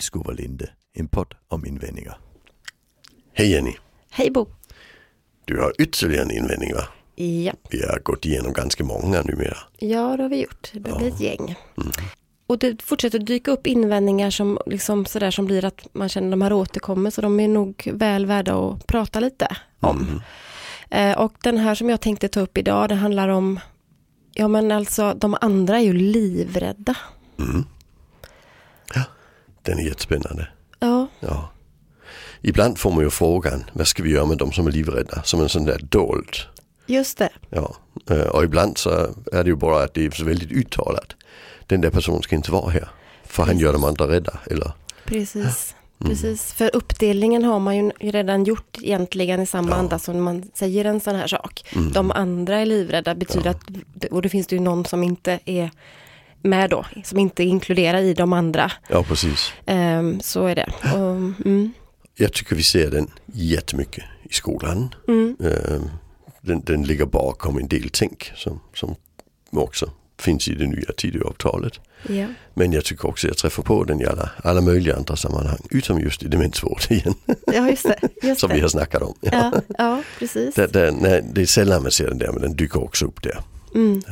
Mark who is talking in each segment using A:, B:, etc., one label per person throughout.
A: Illskov och Linde, en podd om invändningar.
B: Hej Jenny,
C: Hej Bo.
B: du har ytterligare en invändning va?
C: Ja,
B: Vi har gått igenom ganska många numera.
C: ja det har vi gjort. Det börjar bli ett gäng. Och det fortsätter dyka upp invändningar som, liksom sådär, som blir att man känner att de här återkommer så de är nog väl värda att prata lite om. Eh, och den här som jag tänkte ta upp idag det handlar om Ja men alltså de andra är ju livrädda.
B: Den är jättespännande.
C: Ja,
B: Ja. Ibland får man ju frågan, vad ska vi göra med de som är livrädda? Som en sån där dold.
C: just det.
B: Ja. Eh, Och ibland så är det ju bara att det är så väldigt uttalat. Den där personen ska inte vara här. För han gör de andra rädda. Eller?
C: Precis. Precis, för uppdelningen har man ju redan gjort egentligen i samma anda som man säger en sån här sak. De andra är livrädda betyder att, och det finns det ju någon som inte är med då, som inte är inkluderad i de andra.
B: Ja precis.
C: Ehm, så är det. Och, mm,
B: Jag tycker vi ser den jättemycket i skolan.
C: mm,
B: Eh, Den, den ligger bakom en del tänk som, som också finns i det nya Tidöavtalet.
C: ja.
B: Men jag tycker också jag träffar på den i alla, alla möjliga andra sammanhang. Utom just i demensvård igen.
C: ja, just det. Just
B: som vi har snackat om. Ja.
C: Ja, ja, precis.
B: Det, det, nej, det är sällan man ser den där men den dyker också upp där.
C: Mm,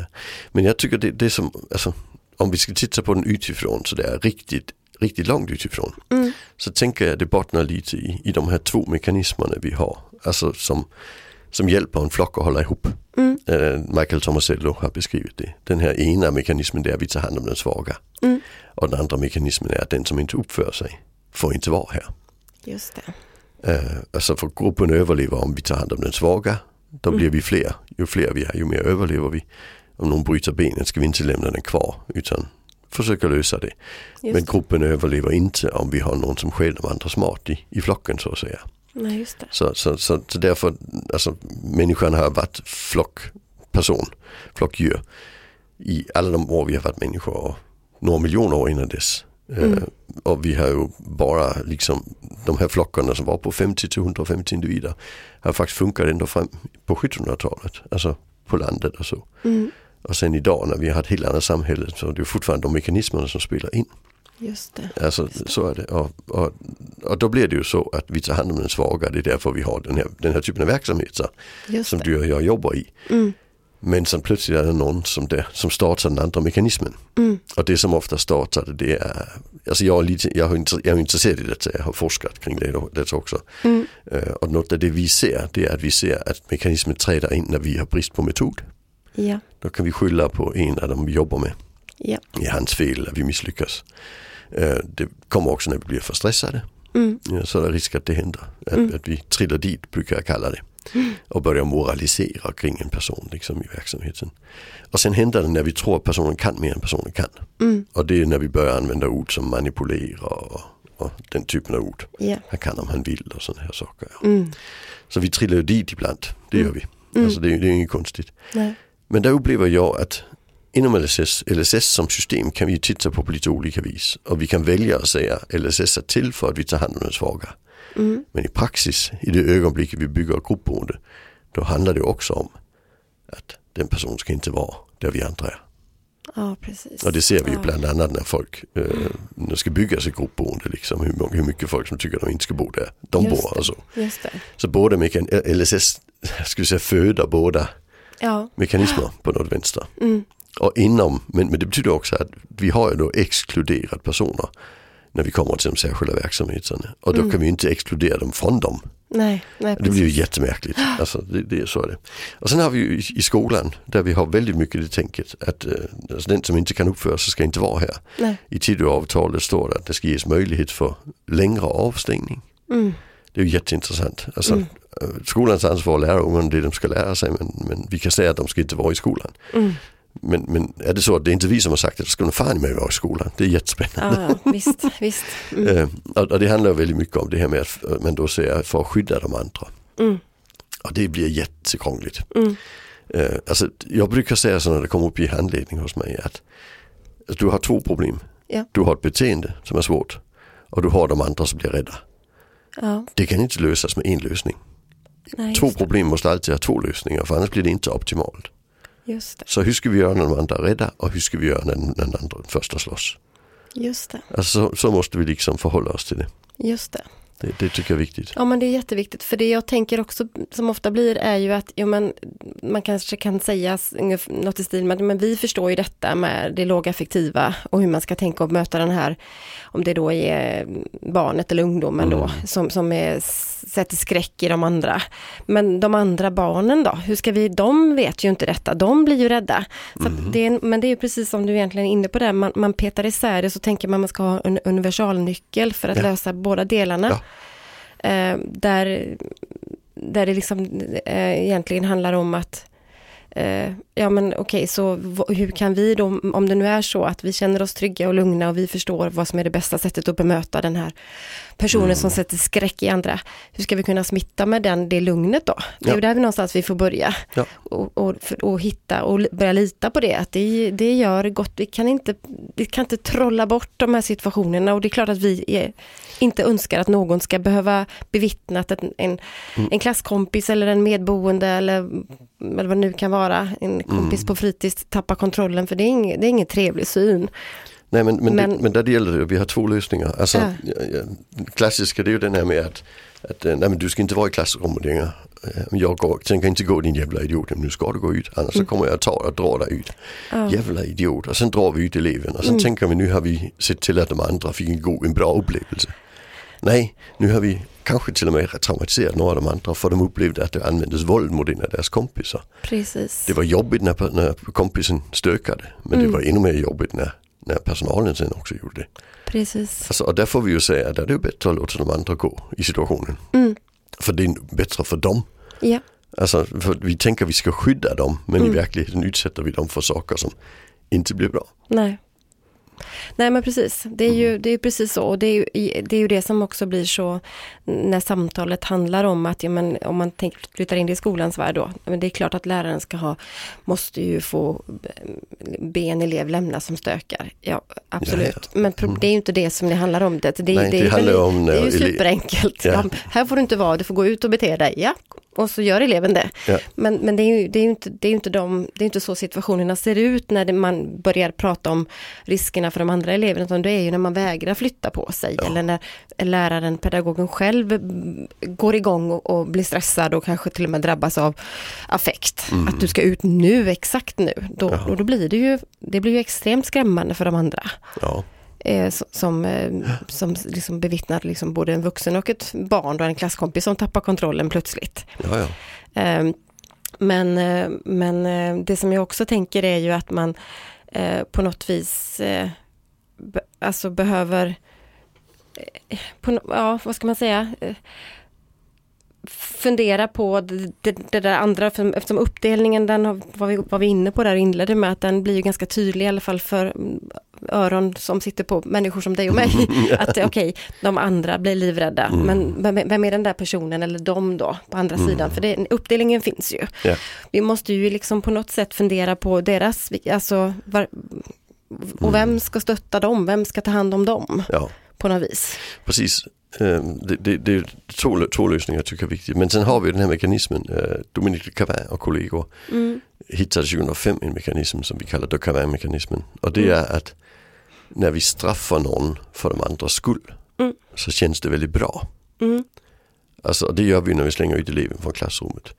B: Men jag tycker det, det är som, alltså, om vi ska titta på den utifrån så det är riktigt, riktigt långt utifrån.
C: mm,
B: Så tänker jag det bottnar lite i, i de här två mekanismerna vi har. Alltså som, som hjälper en flock att hålla ihop.
C: mm,
B: Eh, Michael Tomasello har beskrivit det. Den här ena mekanismen där vi tar hand om den svaga.
C: mm.
B: Och den andra mekanismen är att den som inte uppför sig får inte vara här.
C: Just det.
B: Eh, alltså för gruppen överlever om vi tar hand om den svaga. Då blir vi fler. Ju fler vi är ju mer överlever vi. Om någon bryter benet ska vi inte lämna den kvar utan försöka lösa det.
C: Just
B: Men gruppen överlever inte om vi har någon som stjäl de andras mat i, i flocken så att säga.
C: Nej, just det.
B: Så, så, så, så därför, alltså människan har varit flockperson, flockdjur i alla de år vi har varit människor och några miljoner år innan dess. Eh, och vi har ju bara liksom de här flockarna som var på 50 till 150 individer har faktiskt funkat ända fram på 1700-talet, alltså på landet och så.
C: Mm,
B: Och sen idag när vi har ett helt annat samhälle så är det fortfarande de mekanismerna som spelar in.
C: just det.
B: Alltså så är det. Och, och, och då blir det ju så att vi tar hand om den svaga, det är därför vi har den här, den här typen av verksamheter
C: Just
B: som
C: det.
B: du och jag jobbar i.
C: Mm,
B: Men sen plötsligt är det någon som, det, som startar den andra mekanismen.
C: mm,
B: Och det som ofta startar det, det är, alltså jag är, lite, jag, är jag är intresserad i detta, jag har forskat kring det, det också.
C: mm,
B: Eh, och något av det vi ser, det är att vi ser att mekanismen träder in när vi har brist på metod.
C: Ja,
B: Då kan vi skylla på en av dem vi jobbar med.
C: ja.
B: Det är hans fel att vi misslyckas. Eh, det kommer också när vi blir för stressade.
C: Mm,
B: Ja, så är det risk att det händer. Att, att vi trillar dit brukar jag kalla det. Och börjar moralisera kring en person liksom, i verksamheten. Och sen händer det när vi tror att personen kan mer än personen kan.
C: mm,
B: Och det är när vi börjar använda ord som manipulera och, och den typen av ord.
C: ja.
B: Han kan om han vill och sådana här saker.
C: Mm,
B: Så vi trillar dit ibland, det gör vi. Alltså det, det är inget konstigt.
C: nej.
B: Men där upplever jag att inom LSS, LSS som system kan vi titta på på lite olika vis. Och vi kan välja att säga LSS är till för att vi tar hand om den svaga.
C: Mm,
B: Men i praxis, i det ögonblicket vi bygger gruppboende, då handlar det också om att den personen ska inte vara där vi andra är.
C: ja, precis.
B: Och det ser vi ju bland annat när folk eh, när det ska byggas ett gruppboende, liksom, hur, många, hur mycket folk som tycker att de inte ska bo där. De
C: Just
B: bor
C: det.
B: alltså.
C: Just det.
B: Så båda LSS, vi säga föda båda
C: Ja.
B: mekanismer på något vänster.
C: Mm.
B: Och inom, men, men det betyder också att vi har ju då exkluderat personer när vi kommer till de särskilda verksamheterna. Och då kan vi inte exkludera dem från dem.
C: Nej, nej,
B: Det blir ju jättemärkligt. Alltså, det, det är så det. Och sen har vi ju i, skolan där vi har väldigt mycket det tänket att eh, alltså den som inte kan uppföra sig ska inte vara här.
C: Nej.
B: I Tidöavtalet står det att det ska ges möjlighet för längre avstängning.
C: Mm.
B: Det är ju jätteintressant. Alltså, eh, Skolans ansvar att lära ungarna det de ska lära sig men, men vi kan säga att de ska inte vara i skolan.
C: Mm.
B: Men, men är det så att det är inte vi som har sagt att det ska nog fan med vara i skolan. Det är jättespännande.
C: Ja, ja, visst, visst. Mm.
B: Eh, och, och det handlar väldigt mycket om det här med att man då säger för att skydda de andra.
C: Mm.
B: Och det blir jättekrångligt.
C: Mm.
B: Eh, alltså, jag brukar säga så när det kommer upp i handledning hos mig att du har två problem.
C: Ja.
B: Du har ett beteende som är svårt och du har de andra som blir rädda.
C: Ja,
B: Det kan inte lösas med en lösning.
C: Nej,
B: Två problem måste alltid ha två lösningar för annars blir det inte optimalt.
C: Just det.
B: Så hur ska vi göra när de andra är rädda och hur ska vi göra när den andra första slåss?
C: Just det.
B: Alltså, så, måste vi liksom förhålla oss till det.
C: Just det.
B: Det, det tycker jag är viktigt.
C: Ja men det är jätteviktigt för det jag tänker också som ofta blir är ju att jo, men, man kanske kan säga något i stil med men vi förstår ju detta med det lågaffektiva och hur man ska tänka och möta den här om det då är barnet eller ungdomen då som, som är, sätter skräck i de andra. Men de andra barnen då, hur ska vi, de vet ju inte detta, de blir ju rädda. Att det är, men det är precis som du egentligen är inne på där, man, man petar isär det så tänker man man ska ha en universalnyckel för att
B: Ja.
C: lösa båda delarna.
B: Ja.
C: Eh, där, där det liksom eh, egentligen handlar om att eh, ja men okej, så v- hur kan vi då, om det nu är så att vi känner oss trygga och lugna och vi förstår vad som är det bästa sättet att bemöta den här personen
B: Mm.
C: som sätter skräck i andra. Hur ska vi kunna smitta med den, det lugnet då? Det är
B: Ja.
C: där vi någonstans vi får börja.
B: Ja.
C: Och, och, och hitta och börja lita på det, att det, det gör gott. Vi kan, inte, vi kan inte trolla bort de här situationerna och det är klart att vi är, inte önskar att någon ska behöva bevittna att en, en,
B: Mm.
C: en klasskompis eller en medboende eller, eller vad det nu kan vara, en kompis
B: Mm.
C: på fritids tappar kontrollen för det är ingen, det är ingen trevlig syn.
B: Nej men, men,
C: Men-
B: Det, men där det gäller det, vi har två lösningar. Alltså,
C: Ja.
B: klassiska det är ju den här med att, att eh, nej, men du ska inte vara i klassrummet längre. Eh, Jag går, tänker inte gå din jävla idiot, men nu ska du gå ut annars så kommer jag ta och dra dig ut.
C: Ja.
B: Jävla idiot. Och sen drar vi ut eleven och sen tänker vi nu har vi sett till att de andra fick en god, en bra upplevelse. Nej, nu har vi kanske till och med traumatiserat några av de andra för de upplevde att det användes våld mot en av deras kompisar.
C: Precis.
B: Det var jobbigt när, när kompisen stökade men det var ännu mer jobbigt när, när personalen sen också gjorde det.
C: Precis.
B: Alltså, och där får vi ju säga att det är bättre att låta de andra gå i situationen.
C: Mm.
B: För det är bättre för dem.
C: Ja.
B: Alltså, vi tänker vi ska skydda dem men i verkligheten utsätter vi dem för saker som inte blir bra.
C: Nej. Nej men precis, det är
B: Mm.
C: ju, det är precis så och det är, ju, det är ju det som också blir så när samtalet handlar om att, ja, men, om man tänker, flyttar in det i skolans värld då, men det är klart att läraren ska ha, måste ju få eh, be en elev lämna som stökar. Ja, absolut.
B: Ja, ja.
C: Men pro- det är ju inte det som det handlar om. Det, det,
B: Nej,
C: det,
B: det
C: är
B: handlar
C: väl-
B: om
C: det är ju
B: ele-
C: superenkelt.
B: Ja.
C: här får du inte vara, du får gå ut och bete dig. Ja, och så gör eleven det.
B: Ja.
C: Men, men det, är ju, det, är inte, det, är inte de, det är inte så situationerna ser ut när det, man börjar prata om riskerna för de andra eleverna, utan det är ju när man vägrar flytta på sig eller när läraren, pedagogen själv mm, går igång och, och blir stressad och kanske till och med drabbas av affekt. Att du ska ut nu, exakt nu. Då,
B: Jaha.
C: och då blir det ju, det blir ju extremt skrämmande för de andra
B: Ja,
C: eh, som, som, eh, som liksom bevittnar liksom både en vuxen och ett barn och en klasskompis som tappar kontrollen plötsligt.
B: ja, ja.
C: Eh, men eh, men eh, det som jag också tänker är ju att man på något vis be, alltså behöver, eh, på, ja vad ska man säga, fundera på det, det, där andra, för, eftersom uppdelningen den har, var, vi, var vi inne på där inledde med att den blir ju ganska tydlig i alla fall för öron som sitter på människor som dig och mig. att okej, de andra blir livrädda, men vem, vem är den där personen eller de då på andra sidan? För det, uppdelningen finns ju.
B: Ja.
C: Vi måste ju liksom på något sätt fundera på deras, alltså, var, och vem ska stötta dem? Vem ska ta hand om dem
B: ja.
C: på något vis?
B: Precis. Eh, Det, det, det är två, två lösningar tycker jag är viktigt. Men sen har vi den här mekanismen. eh, Dominique Cavin och kollegor
C: Mm.
B: hittade 2005 en mekanism som vi kallar de Cavin-mekanismen. Och det är att när vi straffar någon för de andras skull
C: Mm.
B: så känns det väldigt bra.
C: Mm.
B: Alltså det gör vi när vi slänger ut eleven från klassrummet.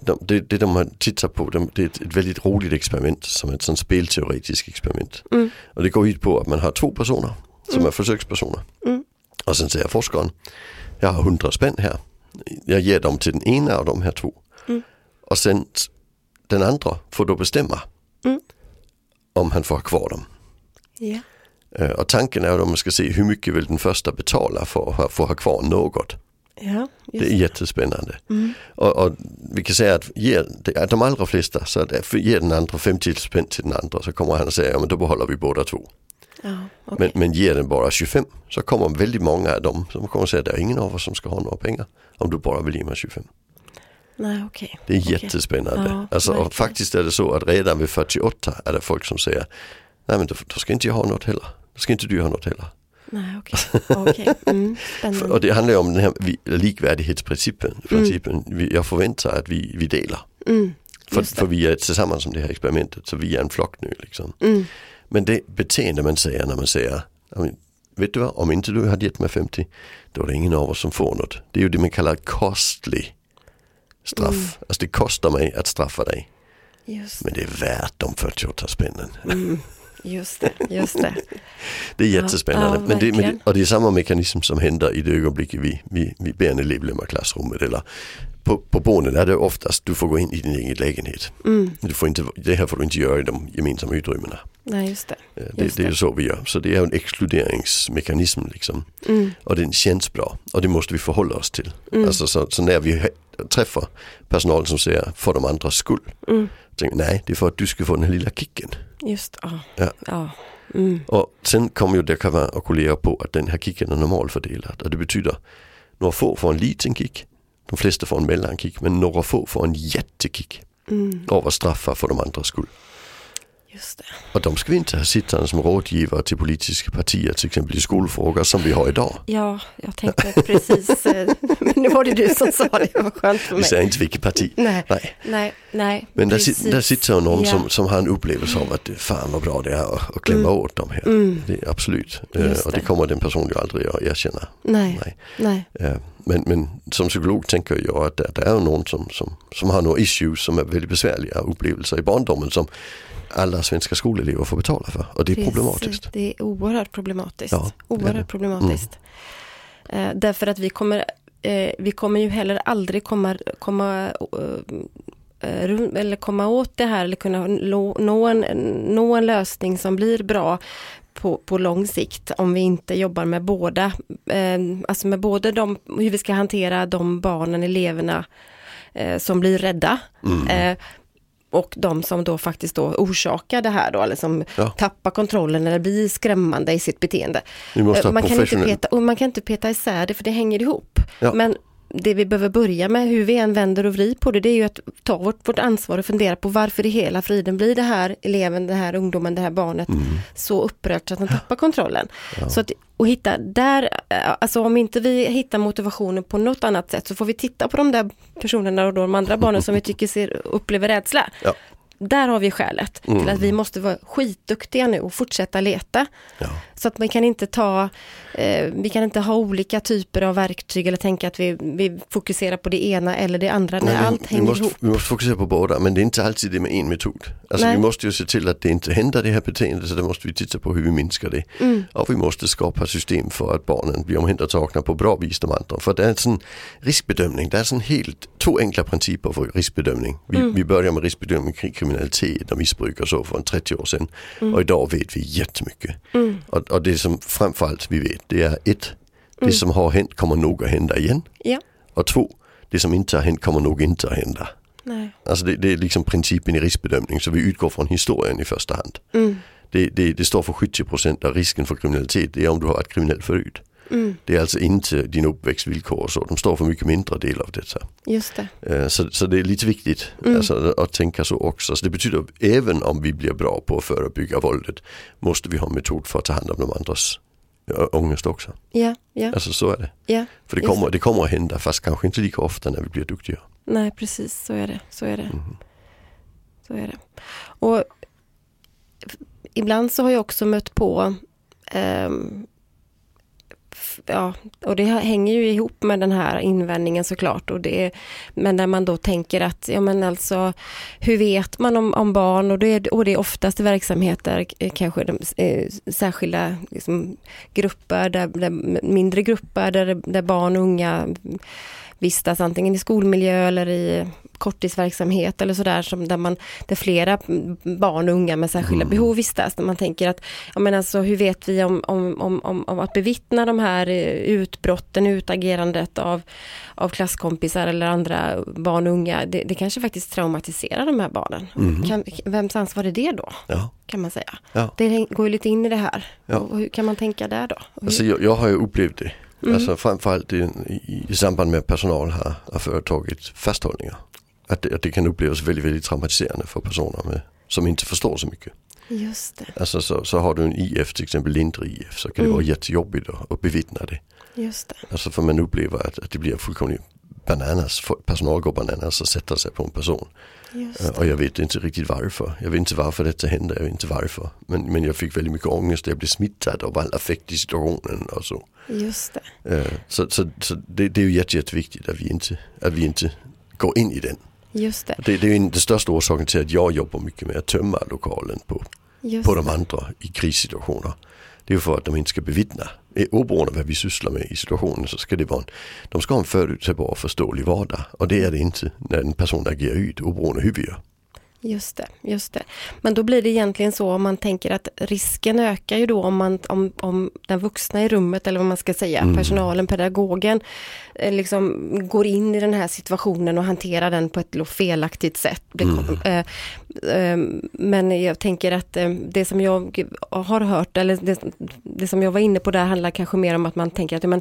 B: De, det, det de har tittat på, de, det är ett, ett väldigt roligt experiment som är ett sånt spelteoretiskt experiment.
C: Mm.
B: Och det går ut på att man har två personer som
C: Mm.
B: är försökspersoner.
C: Mm.
B: Och sen säger forskaren, jag har hundra spänn här. Jag ger dem till den ena av de här två.
C: Mm.
B: Och sen den andra får då bestämma
C: Mm.
B: om han får ha kvar dem.
C: Ja.
B: Eh, Och tanken är att man ska se hur mycket vill den första betala för att få ha kvar något.
C: Ja,
B: Det är jättespännande.
C: Mm.
B: Och, och vi kan säga att ger, de allra flesta, så att ger den andra 50 spänn till den andra så kommer han att säga, ja men då behåller vi båda två.
C: Ja, okej.
B: Men, men ger den bara 25 så kommer väldigt många av dem som kommer att säga, det är ingen av oss som ska ha några pengar. Om du bara vill ge mig 25.
C: Nej, okej.
B: Det är jättespännande.
C: Ja,
B: alltså, och faktiskt är det så att redan vid 48 är det folk som säger, nej men då, då ska inte jag ha något heller. Då ska inte du ha något heller.
C: Nej, okej. Okej. Mm,
B: Och det handlar ju om den här likvärdighetsprincipen. Principen. Vi, jag förväntar att vi, vi delar.
C: Mm,
B: För, för vi är tillsammans om det här experimentet så vi är en flock nu liksom.
C: Mm,
B: Men det beteende man säger när man säger, "Ja, men vet du vad, om inte du hade gett mig 50, då är det ingen av oss som får något. Det är ju det man kallar costly straff.
C: Mm.
B: Alltså det kostar mig att straffa dig,
C: Just,
B: men det är värt de 48 spännen.
C: mm, just det, just det.
B: Det är jättespännande.
C: ja,
B: men det, men det, och det är samma mekanism som händer i det ögonblicket vi, vi, vi ber en elev lämna klassrummet. Eller på, på barnen är det oftast, du får gå in i din egen lägenhet.
C: Mm,
B: Du får inte, det här får du inte göra i de gemensamma utrymmena.
C: nej, just det.
B: Eh, Det,
C: Just
B: det är
C: det.
B: ju så vi gör. Så det är en exkluderingsmekanism liksom.
C: Mm,
B: Och den känns bra. Och det måste vi förhålla oss till.
C: mm,
B: Alltså, så, så när vi träffar personal som säger för de andras skull.
C: mm,
B: Tänker, nej, det är för att du ska få den här lilla kicken.
C: just, ja.
B: Ja.
C: ja. Mm,
B: Och sen kommer ju det kan vara att kollera på att den här kicken är normalfördelad. Och det betyder några få får en liten kick. De flesta får en mellankick men några få får en jättekick
C: mm,
B: av att straffa för de andras skull.
C: Just det.
B: Och de ska vi inte ha sittande som rådgivare till politiska partier till exempel i skolfrågor som vi har idag.
C: Ja, jag tänkte precis, eh, men nu var det du som sa det, det var skönt för
B: Vi
C: mig.
B: säger inte vilket parti.
C: Nej,
B: Nej.
C: nej, nej.
B: Men där, där sitter någon
C: Ja.
B: som, som har en upplevelse av att det- fan vad bra det är att, klämma
C: Mm.
B: åt dem här.
C: Mm,
B: Det absolut.
C: Just
B: och det
C: det.
B: kommer den personen ju aldrig att erkänna.
C: nej,
B: Nej.
C: nej.
B: Men, men som psykolog tänker jag att det, det är någon som, som, som har några issues som är väldigt besvärliga upplevelser i barndomen som alla svenska skolelever får betala för. Och det är
C: Precis,
B: problematiskt.
C: Det är oerhört problematiskt.
B: Ja,
C: oerhört
B: det. Mm.
C: problematiskt. Eh, därför att vi kommer, eh, vi kommer ju heller aldrig komma, komma, eh, eller komma åt det här eller kunna nå, nå, en, nå en lösning som blir bra på, på lång sikt om vi inte jobbar med båda, eh, alltså med både de, hur vi ska hantera de barnen, eleverna eh, som blir rädda
B: Mm.
C: eh, och de som då faktiskt då orsakar det här då, eller som
B: Ja.
C: tappar kontrollen eller blir skrämmande i sitt beteende. Eh, man, kan inte peta, man kan inte peta isär det för det hänger ihop.
B: Ja.
C: Men det vi behöver börja med, hur vi än vänder och vrider på det, det är ju att ta vårt, vårt ansvar och fundera på varför i hela friden blir det här eleven, det här ungdomen, det här barnet
B: Mm.
C: så upprört så att den tappar kontrollen.
B: Ja.
C: Så att, och hitta där, eh, alltså om inte vi hittar motivationen på något annat sätt så får vi titta på de där personerna och de andra barnen som vi tycker ser, upplever rädsla.
B: Ja.
C: Där har vi skälet till
B: Mm.
C: att vi måste vara skitduktiga nu och fortsätta leta.
B: Ja.
C: Så att man kan inte ta, eh, vi kan inte ha olika typer av verktyg eller tänka att vi, vi fokuserar på det ena eller det andra när
B: Nej, vi-
C: allt
B: vi,
C: hänger
B: måste,
C: ihop.
B: vi måste fokusera på båda men det är inte alltid det med en metod. Alltså
C: Nej.
B: vi måste ju se till att det inte händer det här beteendet så då måste vi titta på hur vi minskar det.
C: Mm.
B: Och vi måste skapa system för att barnen blir omhändertagna på bra vis de andra. För det är en sån riskbedömning, det är sån helt två enkla principer för riskbedömning. Vi,
C: Mm.
B: vi börjar med riskbedömning kring kriminalitet och missbruk och så för en 30 år sedan.
C: Mm.
B: Och idag vet vi jättemycket.
C: Mm.
B: Och, och det som framförallt vi vet det är ett, det
C: Mm.
B: som har hänt kommer nog att hända igen.
C: Ja.
B: Och två, det som inte har hänt kommer nog inte att hända.
C: Nej.
B: Alltså det, det är liksom principen i riskbedömning så vi utgår från historien i första hand.
C: Mm.
B: Det, det, det står för 70% av risken för kriminalitet, det är om du har varit kriminell förut.
C: Mm.
B: Det är alltså inte dina uppväxtvillkor och så, de står för mycket mindre del av detta.
C: Just det.
B: Eh, Så, så det är lite viktigt
C: Mm.
B: alltså, att tänka så också. Så det betyder att även om vi blir bra på att förebygga våldet måste vi ha en metod för att ta hand om de andras ångest också.
C: Ja, ja,
B: Alltså så är det.
C: ja.
B: För det kommer, det kommer att hända fast kanske inte lika ofta när vi blir duktiga.
C: Nej, precis så är det. Så är det.
B: Mhm.
C: Så är det. Och ibland så har jag också mött på f- Ja, och det hänger ju ihop med den här invändningen såklart. Och det, men när man då tänker att, ja men alltså, hur vet man om, om barn? Och det, är, och det är oftast verksamheter, eh, kanske de, eh, särskilda liksom, grupper, där, där, mindre grupper där, där barn och unga vistas antingen i skolmiljö eller i korttidsverksamhet eller sådär som där, man, där flera barn och unga med särskilda
B: Mm.
C: behov vistas. Där man tänker att, ja men alltså hur vet vi om, om, om, om, om att bevittna de här eh, utbrotten, utagerandet av, av klasskompisar eller andra barn och unga. Det, det kanske faktiskt traumatiserar de här barnen.
B: Mhm.
C: Kan, vems ansvar är det då?
B: Ja.
C: Kan man säga.
B: Ja.
C: Det går ju lite in i det här.
B: Ja.
C: Och hur kan man tänka där då?
B: Alltså jag, jag har ju upplevt det.
C: Mm.
B: Alltså framförallt i, i, i samband med att personal har, har företagit fasthållningar. Att det, att det kan upplevas väldigt, väldigt traumatiserande för personer med, som inte förstår så mycket.
C: Just det,
B: Alltså så, så har du en IF, till exempel lindrig IF, så kan det
C: Mm.
B: vara jättejobbigt att, att bevittna det.
C: just det.
B: Alltså för man upplever att, att det blir fullkomligt bananas, personal går bananas och sätter sig på en person. Och jag vet inte riktigt varför. Jag vet inte varför detta hände, jag vet inte varför. Men, men jag fick väldigt mycket ångest, jag blev smittad av all affekt i situationen och så.
C: Just det.
B: Eh, Så, så, så det, det är ju jätte, jätteviktigt att vi, inte, att vi inte går in i den.
C: Just det.
B: Det, det är ju den största orsaken till att jag jobbar mycket med att tömma lokalen på,
C: Just
B: på de andra i krissituationer. Det är för att de inte ska bevittna. Oberoende av vad vi sysslar med i situationen så ska det vara en, de ska ha en förutsägbar och förståelig vardag. Och det är det inte när en person agerar ut oberoende hur vi gör.
C: Just det, just det. Men då blir det egentligen så om man tänker att risken ökar ju då om, man, om, om den vuxna i rummet eller vad man ska säga,
B: Mm.
C: personalen, pedagogen, eh, liksom går in i den här situationen och hanterar den på ett felaktigt sätt. Eh, eh, men jag tänker att eh, det som jag har hört, eller det, det som jag var inne på där handlar kanske mer om att man tänker att, men,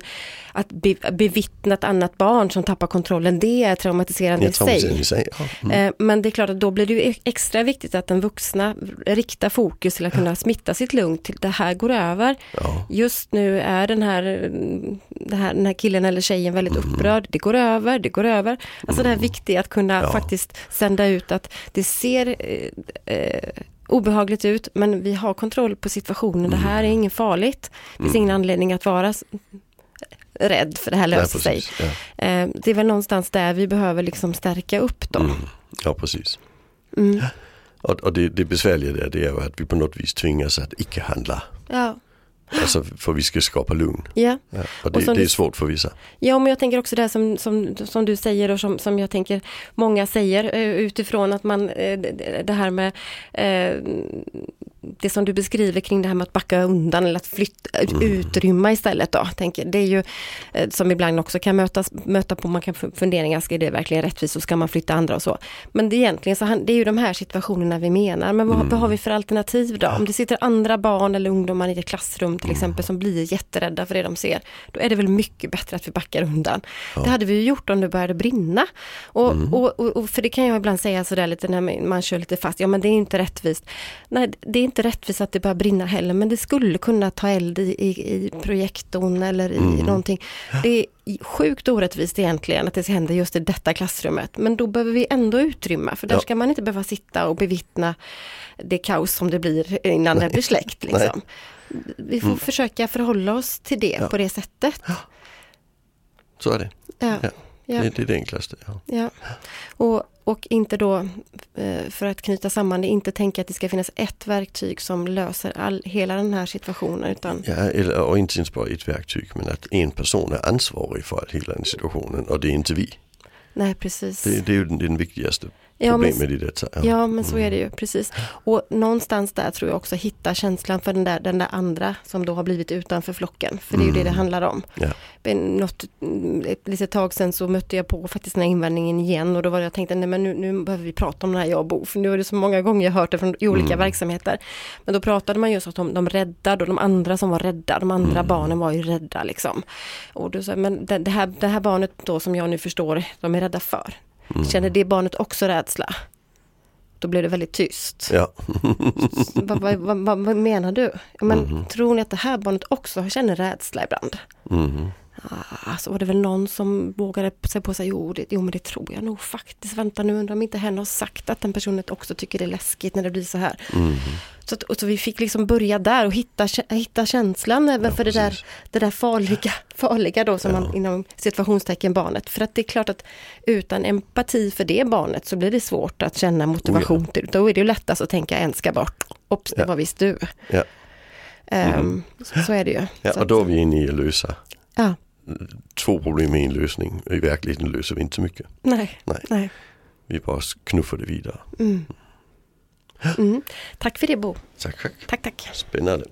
C: att be, bevittna ett annat barn som tappar kontrollen, det är traumatiserande i
B: Jag tror man
C: sig.
B: i sig. Ja. Mm.
C: Eh, Men det är klart att då blir det ju extra viktigt att den vuxna riktar fokus till att kunna smitta sitt lugn till det här går över.
B: Ja.
C: Just nu är den här, mm, det här, den här killen eller tjejen väldigt upprörd. Det går över, det går över. Alltså det här viktiga att kunna
B: Ja.
C: faktiskt sända ut att det ser eh, eh, obehagligt ut men vi har kontroll på situationen. Det här är inget farligt. Det finns ingen anledning att vara rädd för det här
B: Nej,
C: löser sig.
B: Ja.
C: Eh, Det är väl någonstans där vi behöver liksom stärka upp då.
B: Mm. ja, precis.
C: Mm.
B: Och, och det, det besvärliga där det är att vi på något vis tvingas att icke handla.
C: Ja.
B: Alltså för vi ska skapa lugn.
C: Ja.
B: Ja. Och
C: Och
B: det,
C: som
B: det är svårt för vissa.
C: ja, men jag tänker också det här som, som, som du säger och som, som jag tänker många säger eh, utifrån att man, eh, det det här med eh, det som du beskriver kring det här med att backa undan eller att flytta, utrymma istället då. Tänker, det är ju eh, som ibland också kan mötas, möta på, man kan fu- funderingar, ska det verkligen rättvist och ska man flytta andra och så. Men det är egentligen så, det är ju de här situationerna vi menar, men vad, vad har vi för alternativ då? Om det sitter andra barn eller ungdomar i ett klassrum till exempel som blir jätterädda för det de ser, då är det väl mycket bättre att vi backar undan. Det hade vi ju gjort om det började brinna. Och, och, och, och för det kan jag ibland säga sådär lite när man kör lite fast, ja men det är inte rättvist. Nej, det är inte rättvist att det börjar brinna heller, men det skulle kunna ta eld i, i, i projektorn eller i någonting. Det är sjukt orättvist egentligen att det händer just i detta klassrummet, men då behöver vi ändå utrymma, för där
B: Ja.
C: ska man inte behöva sitta och bevittna det kaos som det blir innan det blir släckt. Liksom. Vi får försöka förhålla oss till det
B: Ja.
C: på det sättet.
B: Så är det.
C: Ja.
B: Ja. Det, det är det enklaste. Ja.
C: Ja. Och, och inte då, eh, för att knyta samman det, inte tänka att det ska finnas ett verktyg som löser all, hela den här situationen. Utan,
B: Ja, eller, och inte ens bara ett verktyg men att en person är ansvarig för hela den situationen och det är inte vi.
C: nej, precis.
B: Det, det är ju den, den viktigaste
C: ja, men,
B: problemet i detta.
C: ja, men så är det ju, precis. Och någonstans där tror jag också hitta känslan för den där, den där andra som då har blivit utanför flocken. För det är ju det det handlar om.
B: Ja.
C: Men Något, mm, ett litet tag sedan så mötte jag på faktiskt den här invändningen igen och då var det jag tänkte, nej men nu, nu behöver vi prata om det här jag och Bo, för nu är det så många gånger jag hört det från olika verksamheter. Men då pratade man just om de räddade och de andra som var rädda, de andra barnen var ju rädda liksom. Och då sa men det, det, här, det här barnet då som jag nu förstår, de är rädda för. Känner det barnet också rädsla? Då blev det väldigt tyst.
B: Ja.
C: vad, vad, vad, vad, menar du? Ja, Men tror ni att det här barnet också känner rädsla ibland?
B: Mhm.
C: Ah, så var det väl någon som vågade sig på sig, jo, det, jo men det tror jag nog faktiskt. Vänta nu, undrar om inte hen har sagt att den personen också tycker det är läskigt när det blir så här.
B: Mhm.
C: Så, att, och så vi fick liksom börja där och hitta, hitta känslan även
B: Ja,
C: för det där, det där farliga, farliga då som man inom situationstecken barnet. För att det är klart att utan empati för det barnet så blir det svårt att känna motivation till Då är det ju lättast att tänka en ska bort. Ops, det
B: Ja.
C: var visst du.
B: Ja.
C: Ehm, så, så är det ju.
B: ja, och då är vi inne i lösa
C: ja,
B: två problem i en lösning. I verkligheten löser vi inte så mycket.
C: nej,
B: Nej.
C: nej.
B: Vi bara knuffar det vidare.
C: Mm. Mm. Tack för det Bo.
B: Tack, tack.
C: Tack, tack.
B: Spännande.